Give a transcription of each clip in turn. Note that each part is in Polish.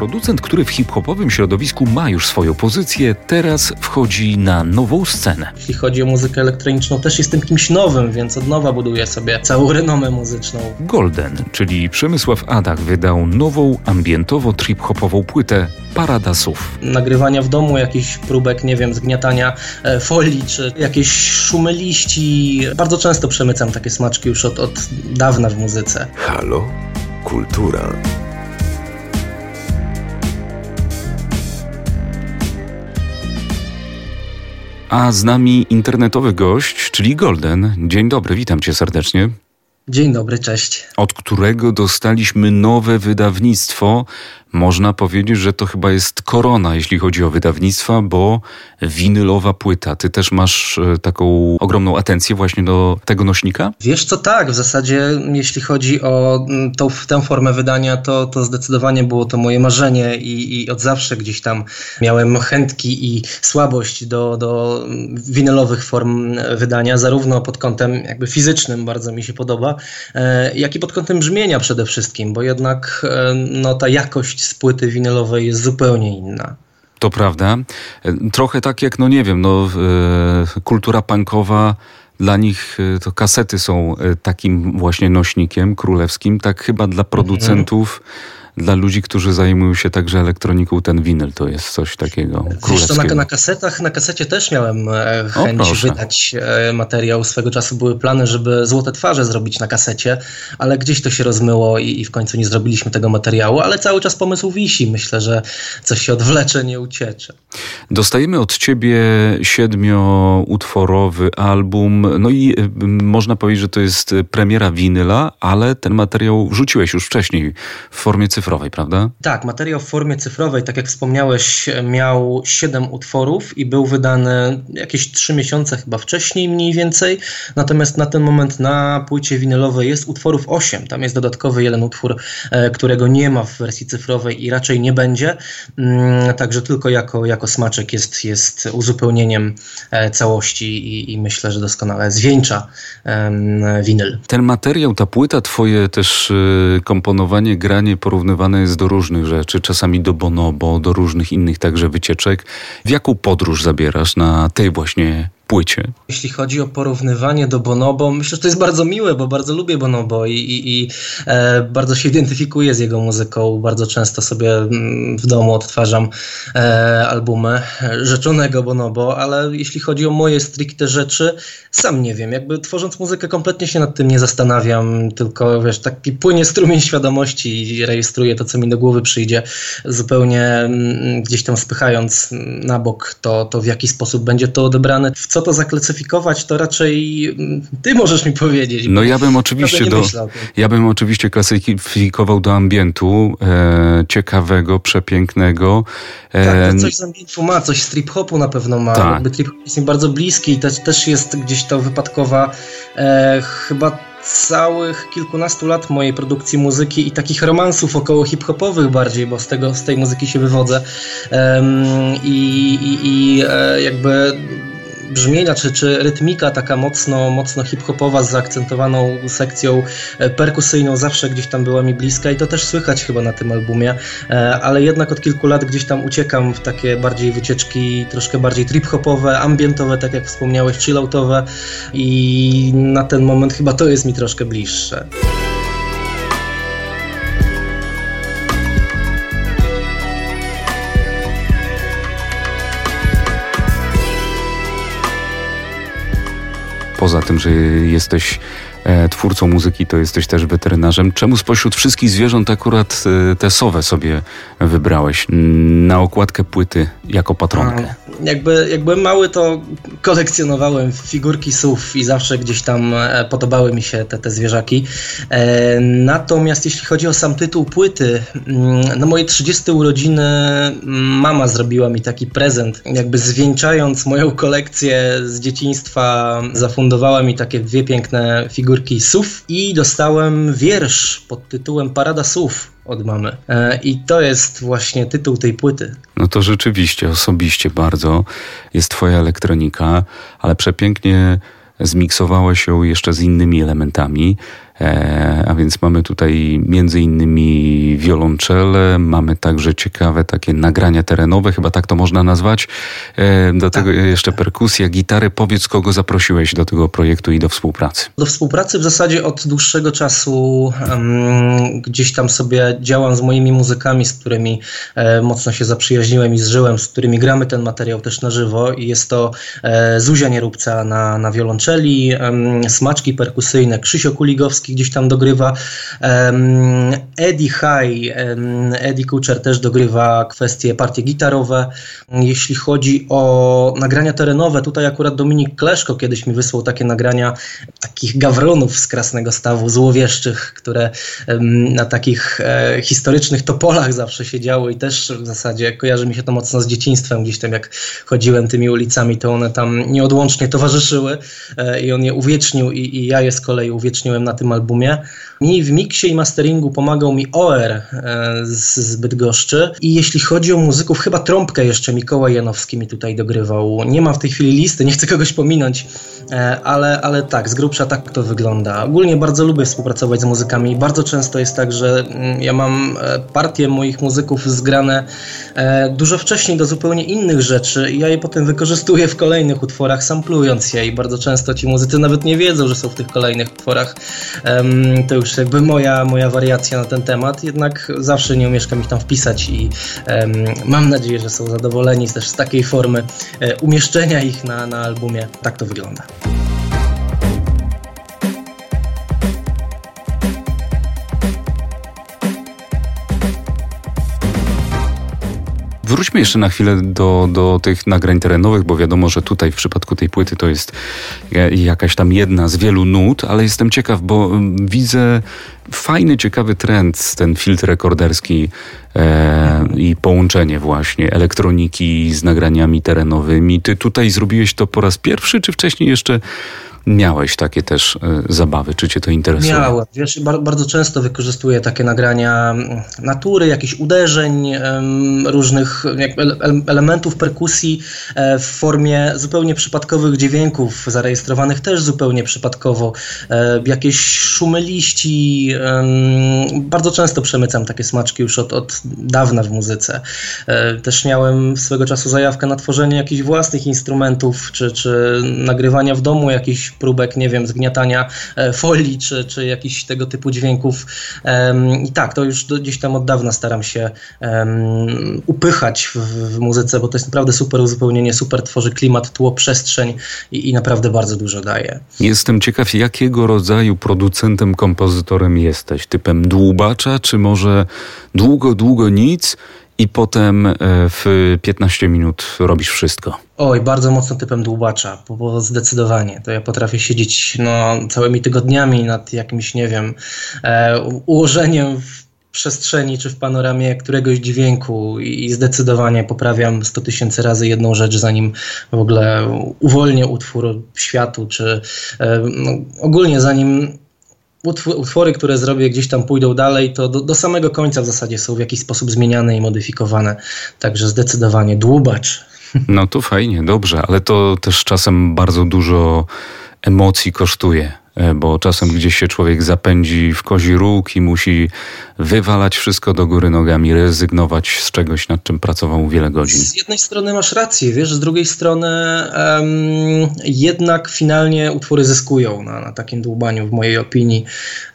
Producent, który w hip-hopowym środowisku ma już swoją pozycję, teraz wchodzi na nową scenę. Jeśli chodzi o muzykę elektroniczną, też jestem kimś nowym, więc od nowa buduję sobie całą renomę muzyczną. Golden, czyli Przemysław Adach wydał nową, ambientowo-trip-hopową płytę Parada Sów. Nagrywania w domu, jakichś próbek, nie wiem, zgniatania e, folii, czy jakieś szumy liści. Bardzo często przemycam takie smaczki już od, od dawna w muzyce. Halo? Kultura. A z nami internetowy gość, czyli Golden. Dzień dobry, witam cię serdecznie. Dzień dobry, cześć. Od którego dostaliśmy nowe wydawnictwo można powiedzieć, że to chyba jest korona, jeśli chodzi o wydawnictwa, bo winylowa płyta. Ty też masz e, taką ogromną atencję właśnie do tego nośnika? Wiesz co, tak. W zasadzie jeśli chodzi o mm, tą, tę formę wydania, to, to zdecydowanie było to moje marzenie i, i od zawsze gdzieś tam miałem chętki i słabość do, do winylowych form wydania, zarówno pod kątem jakby fizycznym bardzo mi się podoba, jak i pod kątem brzmienia przede wszystkim, bo jednak e, no, ta jakość z płyty winylowej jest zupełnie inna. To prawda. Trochę tak jak, no nie wiem, no, e, kultura punkowa dla nich e, to kasety są e, takim właśnie nośnikiem królewskim, tak chyba dla producentów. Mhm dla ludzi, którzy zajmują się także elektroniką, ten winyl to jest coś takiego Wiesz, to na, na, kasetach, na kasecie też miałem e, chęć o, wydać e, materiał. Swego czasu były plany, żeby Złote Twarze zrobić na kasecie, ale gdzieś to się rozmyło i, i w końcu nie zrobiliśmy tego materiału, ale cały czas pomysł wisi. Myślę, że coś się odwlecze, nie uciecze. Dostajemy od ciebie siedmioutworowy album, no i y, można powiedzieć, że to jest premiera winyla, ale ten materiał wrzuciłeś już wcześniej w formie cyfrowej cyfrowej, prawda? Tak, materiał w formie cyfrowej, tak jak wspomniałeś, miał 7 utworów i był wydany jakieś 3 miesiące chyba wcześniej mniej więcej. Natomiast na ten moment na płycie winylowej jest utworów 8. Tam jest dodatkowy jeden utwór, e, którego nie ma w wersji cyfrowej i raczej nie będzie. Mm, także tylko jako, jako smaczek jest, jest uzupełnieniem e, całości i, i myślę, że doskonale zwieńcza winyl. Ten materiał, ta płyta, twoje też e, komponowanie, granie, porównywanie porównywane jest do różnych rzeczy, czasami do bonobo, do różnych innych także wycieczek. W jaką podróż zabierasz na tej właśnie płycie? Jeśli chodzi o porównywanie do Bonobo, myślę, że to jest bardzo miłe, bo bardzo lubię Bonobo i, i, i e, bardzo się identyfikuję z jego muzyką. Bardzo często sobie mm, w domu odtwarzam e, albumy rzeczonego Bonobo, ale jeśli chodzi o moje stricte rzeczy, sam nie wiem. Jakby tworząc muzykę kompletnie się nad tym nie zastanawiam, tylko wiesz, taki płynie strumień świadomości i rejestruję to, co mi do głowy przyjdzie, zupełnie mm, gdzieś tam spychając na bok to, to w jaki sposób będzie to odebrane, w co co to zaklasyfikować, to raczej mm, ty możesz mi powiedzieć. No ja bym oczywiście do, ja bym oczywiście klasyfikował do ambientu e, ciekawego, przepięknego. E, tak, to coś z ambientu ma, coś z trip-hopu na pewno ma. Tak. Jakby trip-hop jest mi bardzo bliski i też, też jest gdzieś to wypadkowa e, chyba całych kilkunastu lat mojej produkcji muzyki i takich romansów około hip-hopowych bardziej, bo z, tego, z tej muzyki się wywodzę. Um, I i, i e, jakby brzmienia, czy, czy rytmika taka mocno, mocno hip-hopowa z zaakcentowaną sekcją e, perkusyjną zawsze gdzieś tam była mi bliska i to też słychać chyba na tym albumie, e, ale jednak od kilku lat gdzieś tam uciekam w takie bardziej wycieczki, troszkę bardziej trip-hopowe, ambientowe, tak jak wspomniałeś, chilloutowe i na ten moment chyba to jest mi troszkę bliższe. Poza tym, że jesteś e, twórcą muzyki, to jesteś też weterynarzem. Czemu spośród wszystkich zwierząt akurat e, tę sowę sobie wybrałeś na okładkę płyty jako patronkę? Jakby, jak byłem mały, to kolekcjonowałem figurki sów i zawsze gdzieś tam e, podobały mi się te, te zwierzaki. E, natomiast jeśli chodzi o sam tytuł płyty, mm, na moje 30 urodziny mm, mama zrobiła mi taki prezent, jakby zwieńczając moją kolekcję z dzieciństwa, zafundowała mi takie dwie piękne figurki sów i dostałem wiersz pod tytułem Parada Sów od mamy. E, I to jest właśnie tytuł tej płyty. No to rzeczywiście, osobiście bardzo jest twoja elektronika, ale przepięknie zmiksowałeś ją jeszcze z innymi elementami. E, a więc mamy tutaj między innymi wiolonczele, mamy także ciekawe takie nagrania terenowe, chyba tak to można nazwać. E, do tego tak. jeszcze perkusja, gitary. Powiedz, kogo zaprosiłeś do tego projektu i do współpracy? Do współpracy w zasadzie od dłuższego czasu um, gdzieś tam sobie działam z moimi muzykami, z którymi e, mocno się zaprzyjaźniłem i zżyłem, z którymi gramy ten materiał też na żywo i jest to e, Zuzia Nierubca na, na wiolonczeli, um, smaczki perkusyjne, Krzysio Kuligowski gdzieś tam dogrywa, Eddie High, Eddie Kucher też dogrywa kwestie partie gitarowe. Jeśli chodzi o nagrania terenowe, tutaj akurat Dominik Kleszko kiedyś mi wysłał takie nagrania takich gawronów z Krasnego Stawu, złowieszczych, które na takich e, historycznych topolach zawsze się działy i też w zasadzie kojarzy mi się to mocno z dzieciństwem, gdzieś tam jak chodziłem tymi ulicami, to one tam nieodłącznie towarzyszyły e, i on je uwiecznił i, i ja je z kolei uwieczniłem na tym albumie. Mi w miksie i masteringu pomagał mi OR e, z, z Bydgoszczy i jeśli chodzi o muzyków, chyba trąbkę jeszcze Mikołaj Janowski mi tutaj dogrywał. Nie mam w tej chwili listy, nie chcę kogoś pominąć, e, ale, ale tak, z grubsza tak to wygląda. Ogólnie bardzo lubię współpracować z muzykami. Bardzo często jest tak, że mm, ja mam e, partie moich muzyków zgrane dużo wcześniej do zupełnie innych rzeczy i ja je potem wykorzystuję w kolejnych utworach, samplując je i bardzo często ci muzycy nawet nie wiedzą, że są w tych kolejnych utworach. To już jakby moja, moja wariacja na ten temat, jednak zawsze nie umieszkam ich tam wpisać i mam nadzieję, że są zadowoleni też z takiej formy e, umieszczenia ich na, na albumie. Tak to wygląda. Wróćmy jeszcze na chwilę do, do tych nagrań terenowych, bo wiadomo, że tutaj w przypadku tej płyty to jest e, jakaś tam jedna z wielu nut, ale jestem ciekaw, bo mm, widzę fajny, ciekawy trend, ten filtr rekorderski e, i połączenie właśnie elektroniki z nagraniami terenowymi. Ty tutaj zrobiłeś to po raz pierwszy, czy wcześniej jeszcze Miałeś takie też y, zabawy, czy cię to interesuje? Miałem. Wiesz, bardzo często wykorzystuję takie nagrania mm, natury, jakichś uderzeń, różnych elementów perkusji e, w formie zupełnie przypadkowych dźwięków, zarejestrowanych też zupełnie przypadkowo. E, jakieś szumy liści. Bardzo często przemycam takie smaczki już od, od dawna w muzyce. E, też miałem swego czasu zajawkę na tworzenie jakichś własnych instrumentów, czy, czy nagrywania w domu jakichś próbek, nie wiem, zgniatania e, folii czy, czy jakichś tego typu dźwięków. I tak, to już gdzieś tam od dawna staram się upychać w, w muzyce, bo to jest naprawdę super uzupełnienie, super tworzy klimat, tło, przestrzeń i, i naprawdę bardzo dużo daje. Jestem ciekaw, jakiego rodzaju producentem, kompozytorem jesteś? Typem dłubacza, czy może długo, długo nic i potem e, w 15 minut robisz wszystko. Oj, bardzo mocno typem dłubacza, bo, bo zdecydowanie. To ja potrafię siedzieć no, całymi tygodniami nad jakimś, nie wiem, e, ułożeniem w przestrzeni czy w panoramie któregoś dźwięku i zdecydowanie poprawiam 100 tysięcy razy jedną rzecz, zanim w ogóle uwolnię utwór światu, czy e, no, ogólnie zanim utwory, które zrobię gdzieś tam pójdą dalej, to do, do, samego końca w zasadzie są w jakiś sposób zmieniane i modyfikowane. Także zdecydowanie dłubacz. No to fajnie, dobrze, ale to też czasem bardzo dużo emocji kosztuje. E, bo czasem gdzieś się człowiek zapędzi w kozi róg i musi wywalać wszystko do góry nogami, rezygnować z czegoś, nad czym pracował wiele godzin. Z jednej strony masz rację, wiesz, z drugiej strony um, jednak finalnie utwory zyskują na, na takim dłubaniu, w mojej opinii.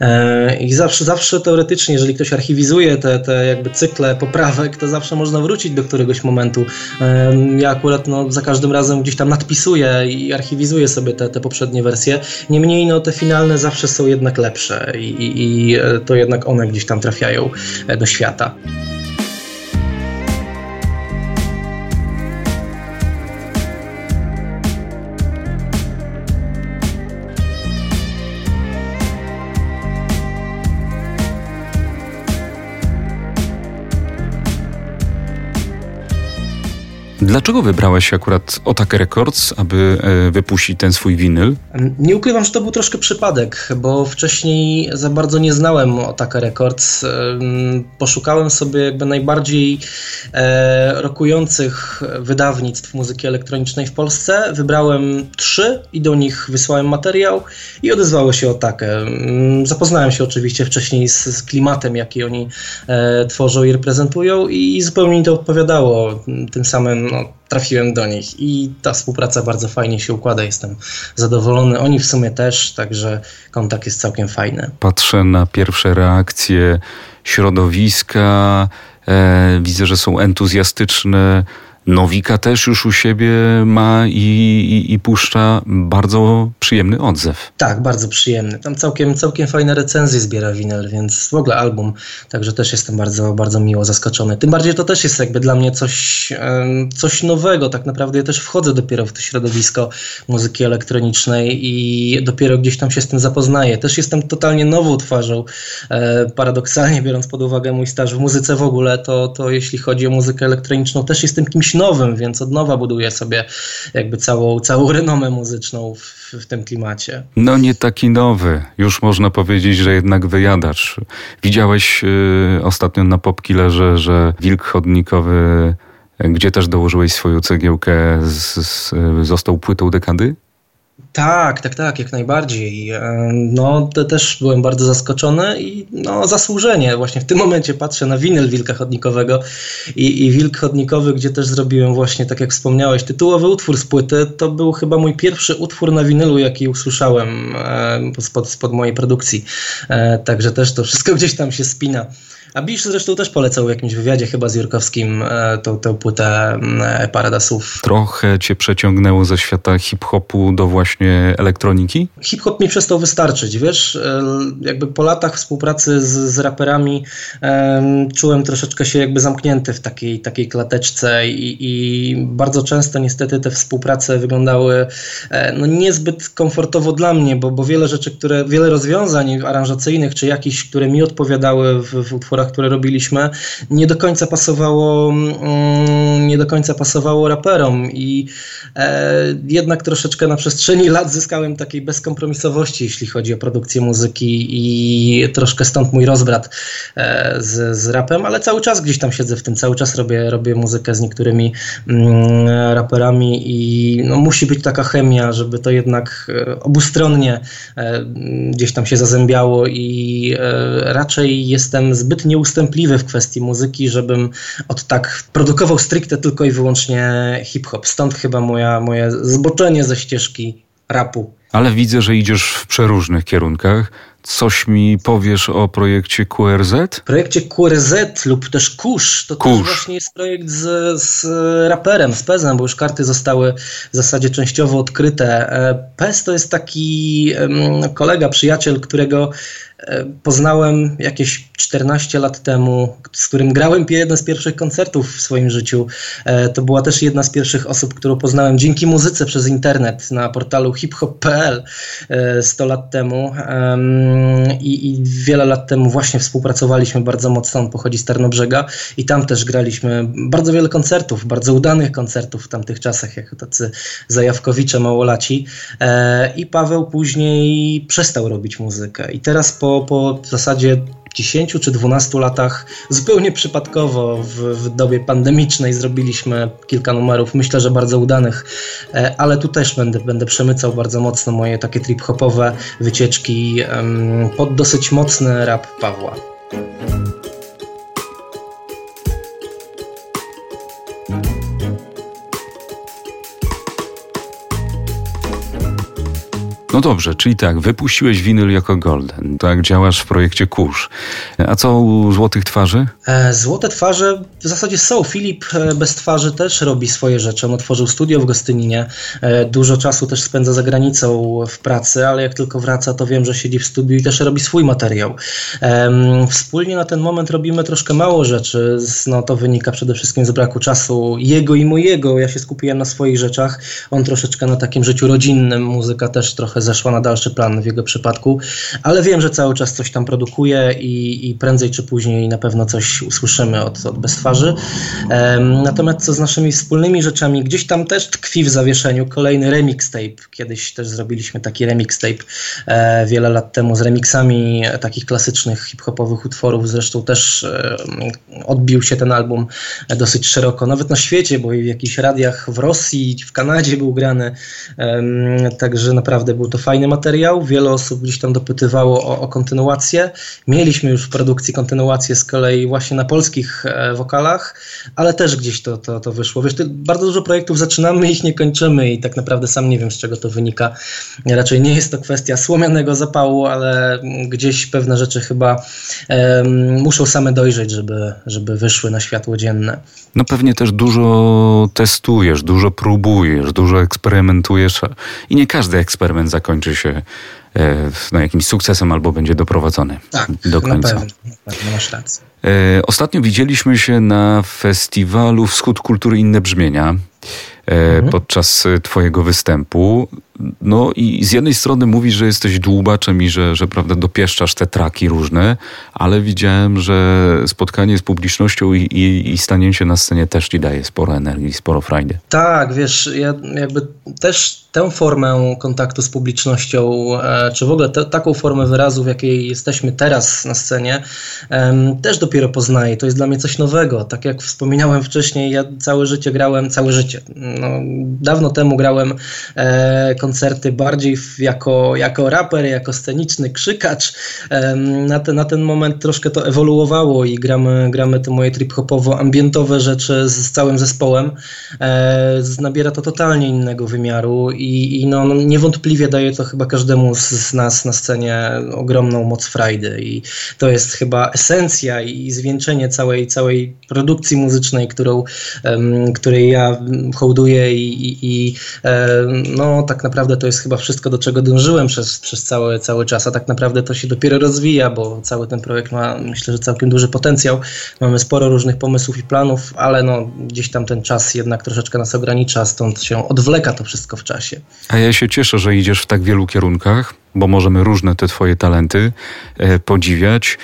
E, I zawsze, zawsze teoretycznie, jeżeli ktoś archiwizuje te, te jakby cykle poprawek, to zawsze można wrócić do któregoś momentu. E, ja akurat no, za każdym razem gdzieś tam nadpisuję i archiwizuję sobie te, te poprzednie wersje. Niemniej no, te finalne zawsze są jednak lepsze i, i, i e, to jednak one gdzieś tam trafiają e, do świata. Dlaczego wybrałeś akurat Otake Records, aby e, wypuścić ten swój winyl? Nie ukrywam, że to był troszkę przypadek, bo wcześniej za bardzo nie znałem Otake Records. Poszukałem sobie jakby najbardziej e, rokujących wydawnictw muzyki elektronicznej w Polsce. Wybrałem trzy i do nich wysłałem materiał i odezwało się Otake. Zapoznałem się oczywiście wcześniej z, z klimatem, jaki oni e, tworzą i reprezentują i zupełnie mi to odpowiadało. Tym samym no, trafiłem do nich i ta współpraca bardzo fajnie się układa. Jestem zadowolony. Oni w sumie też, także kontakt jest całkiem fajny. Patrzę na pierwsze reakcje środowiska. E, widzę, że są entuzjastyczne Nowika też już u siebie ma i, i, i, puszcza bardzo przyjemny odzew. Tak, bardzo przyjemny. Tam całkiem, całkiem fajne recenzje zbiera Winyl, więc w ogóle album, także też jestem bardzo, bardzo miło zaskoczony. Tym bardziej to też jest jakby dla mnie coś, coś nowego. Tak naprawdę ja też wchodzę dopiero w to środowisko muzyki elektronicznej i dopiero gdzieś tam się z tym zapoznaję. Też jestem totalnie nową twarzą. E, paradoksalnie biorąc pod uwagę mój staż w muzyce w ogóle, to, to jeśli chodzi o muzykę elektroniczną, też jestem kimś nowym, więc od nowa buduję sobie jakby całą, całą renomę muzyczną w, w tym klimacie. No nie taki nowy. Już można powiedzieć, że jednak wyjadacz. Widziałeś y, ostatnio na Popkillerze, że wilk chodnikowy gdzie też dołożyłeś swoją cegiełkę, z, z, został płytą dekady? Tak, tak, tak, jak najbardziej. No, to też byłem bardzo zaskoczony i no, zasłużenie. Właśnie w tym momencie patrzę na winyl Wilka Chodnikowego i, i Wilk Chodnikowy, gdzie też zrobiłem właśnie, tak jak wspomniałeś, tytułowy utwór z płyty. To był chyba mój pierwszy utwór na winylu, jaki usłyszałem spod, spod mojej produkcji. E, także też to wszystko gdzieś tam się spina. A Bisz zresztą też polecał w jakimś wywiadzie chyba z Jurkowskim e, tą, tę płytę e, Paradasów. Trochę cię przeciągnęło ze świata hip-hopu do właśnie elektroniki? Hip-hop mi przestał wystarczyć, wiesz, e, jakby po latach współpracy z, z raperami um, czułem troszeczkę się jakby zamknięty w takiej, takiej klateczce i, i bardzo często niestety te współprace wyglądały no, niezbyt komfortowo dla mnie, bo, bo wiele rzeczy, które, wiele rozwiązań aranżacyjnych czy jakichś, które mi odpowiadały w, w utworach które robiliśmy, nie do końca pasowało, mm, nie do końca pasowało raperom. I e, jednak troszeczkę na przestrzeni lat zyskałem takiej bezkompromisowości, jeśli chodzi o produkcję muzyki i troszkę stąd mój rozbrat e, z, z rapem, ale cały czas gdzieś tam siedzę w tym, cały czas robię, robię muzykę z niektórymi mm, raperami i no, musi być taka chemia, żeby to jednak e, obustronnie gdzieś tam się zazębiało i raczej jestem zbyt nieustępliwy w kwestii muzyki, żebym od tak produkował stricte tylko i wyłącznie hip-hop. Stąd chyba moja, moje zboczenie ze ścieżki rapu. Ale widzę, że idziesz w przeróżnych kierunkach. Coś mi powiesz o projekcie QRZ? Projekcie QRZ lub też Kusz. To Kusz. też właśnie jest projekt z, z raperem, z Pezem, bo już karty zostały w zasadzie częściowo odkryte. E, Pez to jest taki kolega, przyjaciel, którego E, poznałem jakieś 14 lat temu, z którym grałem jeden z pierwszych koncertów w swoim życiu. E, to była też jedna z pierwszych osób, którą poznałem dzięki muzyce przez internet na portalu hiphop.pl 100 e, lat temu. I, I, wiele lat temu właśnie współpracowaliśmy bardzo mocno. On pochodzi z Tarnobrzega i tam też graliśmy bardzo wiele koncertów, bardzo udanych koncertów w tamtych czasach, jako tacy zajawkowicze małolaci. I Paweł później przestał robić muzykę. I teraz po, po w zasadzie 10 czy 12 latach zupełnie przypadkowo w, w, dobie pandemicznej zrobiliśmy kilka numerów, myślę, że bardzo udanych, e, ale tu też będę, będę przemycał bardzo mocno moje takie trip-hopowe wycieczki pod dosyć mocny rap Pawła. No dobrze, czyli tak, wypuściłeś winyl jako Golden, tak działasz w projekcie Kurz. A co u Złotych Twarzy? E, Złote Twarze w zasadzie są. Filip e, bez twarzy też robi swoje rzeczy. On otworzył studio w Gostyninie. E, dużo czasu też spędza za granicą w pracy, ale jak tylko wraca, to wiem, że siedzi w studiu i też robi swój materiał. Wspólnie na ten moment robimy troszkę mało rzeczy. No, to wynika przede wszystkim z braku czasu jego i mojego. Ja się skupiłem na swoich rzeczach. On troszeczkę na takim życiu rodzinnym. Muzyka też trochę zeszła na dalszy plan w jego przypadku, ale wiem, że cały czas coś tam produkuje i, i prędzej czy później na pewno coś usłyszymy od, od Bez Twarzy. Natomiast co z naszymi wspólnymi rzeczami, gdzieś tam też tkwi w zawieszeniu kolejny remix tape. Kiedyś też zrobiliśmy taki remix tape e, wiele lat temu z remixami takich klasycznych hip-hopowych utworów. Zresztą też e, odbił się ten album dosyć szeroko, nawet na świecie, bo i w jakichś radiach w Rosji, w Kanadzie był grany. Także naprawdę był to fajny materiał. Wiele osób gdzieś tam dopytywało o, o kontynuację. Mieliśmy już w produkcji kontynuację z kolei właśnie na polskich e, wokalach, ale też gdzieś to, to, to wyszło. Wiesz, bardzo dużo projektów zaczynamy, ich nie kończymy i tak naprawdę sam nie wiem, z czego to wynika. Raczej nie jest to kwestia słomianego zapału, ale gdzieś pewne rzeczy chyba muszą same dojrzeć, żeby, żeby wyszły na światło dzienne. No pewnie też dużo testujesz, dużo próbujesz, dużo eksperymentujesz i nie każdy eksperyment zakończy się e, no, jakimś sukcesem albo będzie doprowadzony tak, do końca. Na pewno, na pewno masz rację. E, ostatnio widzieliśmy się na festiwalu Wschód Kultury Inne Brzmienia. E, mhm. podczas twojego występu. No i z jednej strony mówisz, że jesteś dłubaczem i że, że prawda, dopieszczasz te traki różne, ale widziałem, że spotkanie z publicznością i, i, i stanie się na scenie też ci daje sporo energii, sporo frajdy. Tak, wiesz, ja jakby też tę formę kontaktu z publicznością, e, czy w ogóle te, taką formę wyrazu, w jakiej jesteśmy teraz na scenie, też dopiero poznaję. To jest dla mnie coś nowego. Tak jak wspominałem wcześniej, ja całe życie grałem, całe życie, no, dawno temu grałem e, koncerty bardziej jako, jako raper, jako sceniczny krzykacz. Na, te, na ten moment troszkę to ewoluowało i gramy, gramy te moje trip-hopowo-ambientowe rzeczy z, całym zespołem. E, nabiera to totalnie innego wymiaru i, i no, no, niewątpliwie daje to chyba każdemu z, nas na scenie ogromną moc frajdy i to jest chyba esencja i zwieńczenie całej, całej produkcji muzycznej, którą, której ja hołduję i, i, i e, no tak naprawdę to jest chyba wszystko, do czego dążyłem przez, przez cały, cały czas, a tak naprawdę to się dopiero rozwija, bo cały ten projekt ma myślę, że całkiem duży potencjał. Mamy sporo różnych pomysłów i planów, ale no gdzieś tam ten czas jednak troszeczkę nas ogranicza, stąd się odwleka to wszystko w czasie. A ja się cieszę, że idziesz w tak wielu kierunkach, bo możemy różne te twoje talenty e, podziwiać.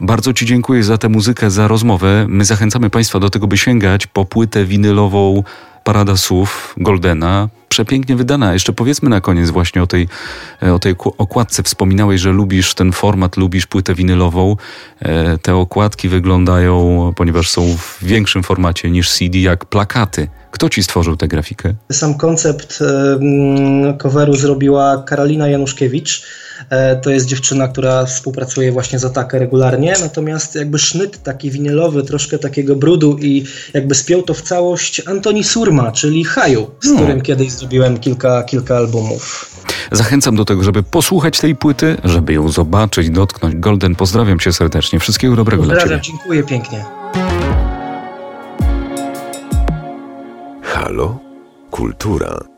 Bardzo Ci dziękuję za tę muzykę, za rozmowę. My zachęcamy Państwa do tego, by sięgać po płytę winylową Parada Słów Goldena. Przepięknie wydana. Jeszcze powiedzmy na koniec właśnie o tej, o tej okładce. Wspominałeś, że lubisz ten format, lubisz płytę winylową. E, te okładki wyglądają, ponieważ są w większym formacie niż CD, jak plakaty. Kto ci stworzył tę grafikę? Sam koncept coveru zrobiła Karolina Januszkiewicz. E, to jest dziewczyna, która współpracuje właśnie z Atakę regularnie, natomiast jakby sznyt taki winylowy, troszkę takiego brudu i jakby spiął to w całość Antoni Surma, czyli Haju, z no. którym kiedyś zrobiłem kilka, kilka albumów. Zachęcam do tego, żeby posłuchać tej płyty, żeby ją zobaczyć, dotknąć. Golden, pozdrawiam cię serdecznie. Wszystkiego dobrego pozdrawiam, dla ciebie. dziękuję pięknie. Halo? Kultura.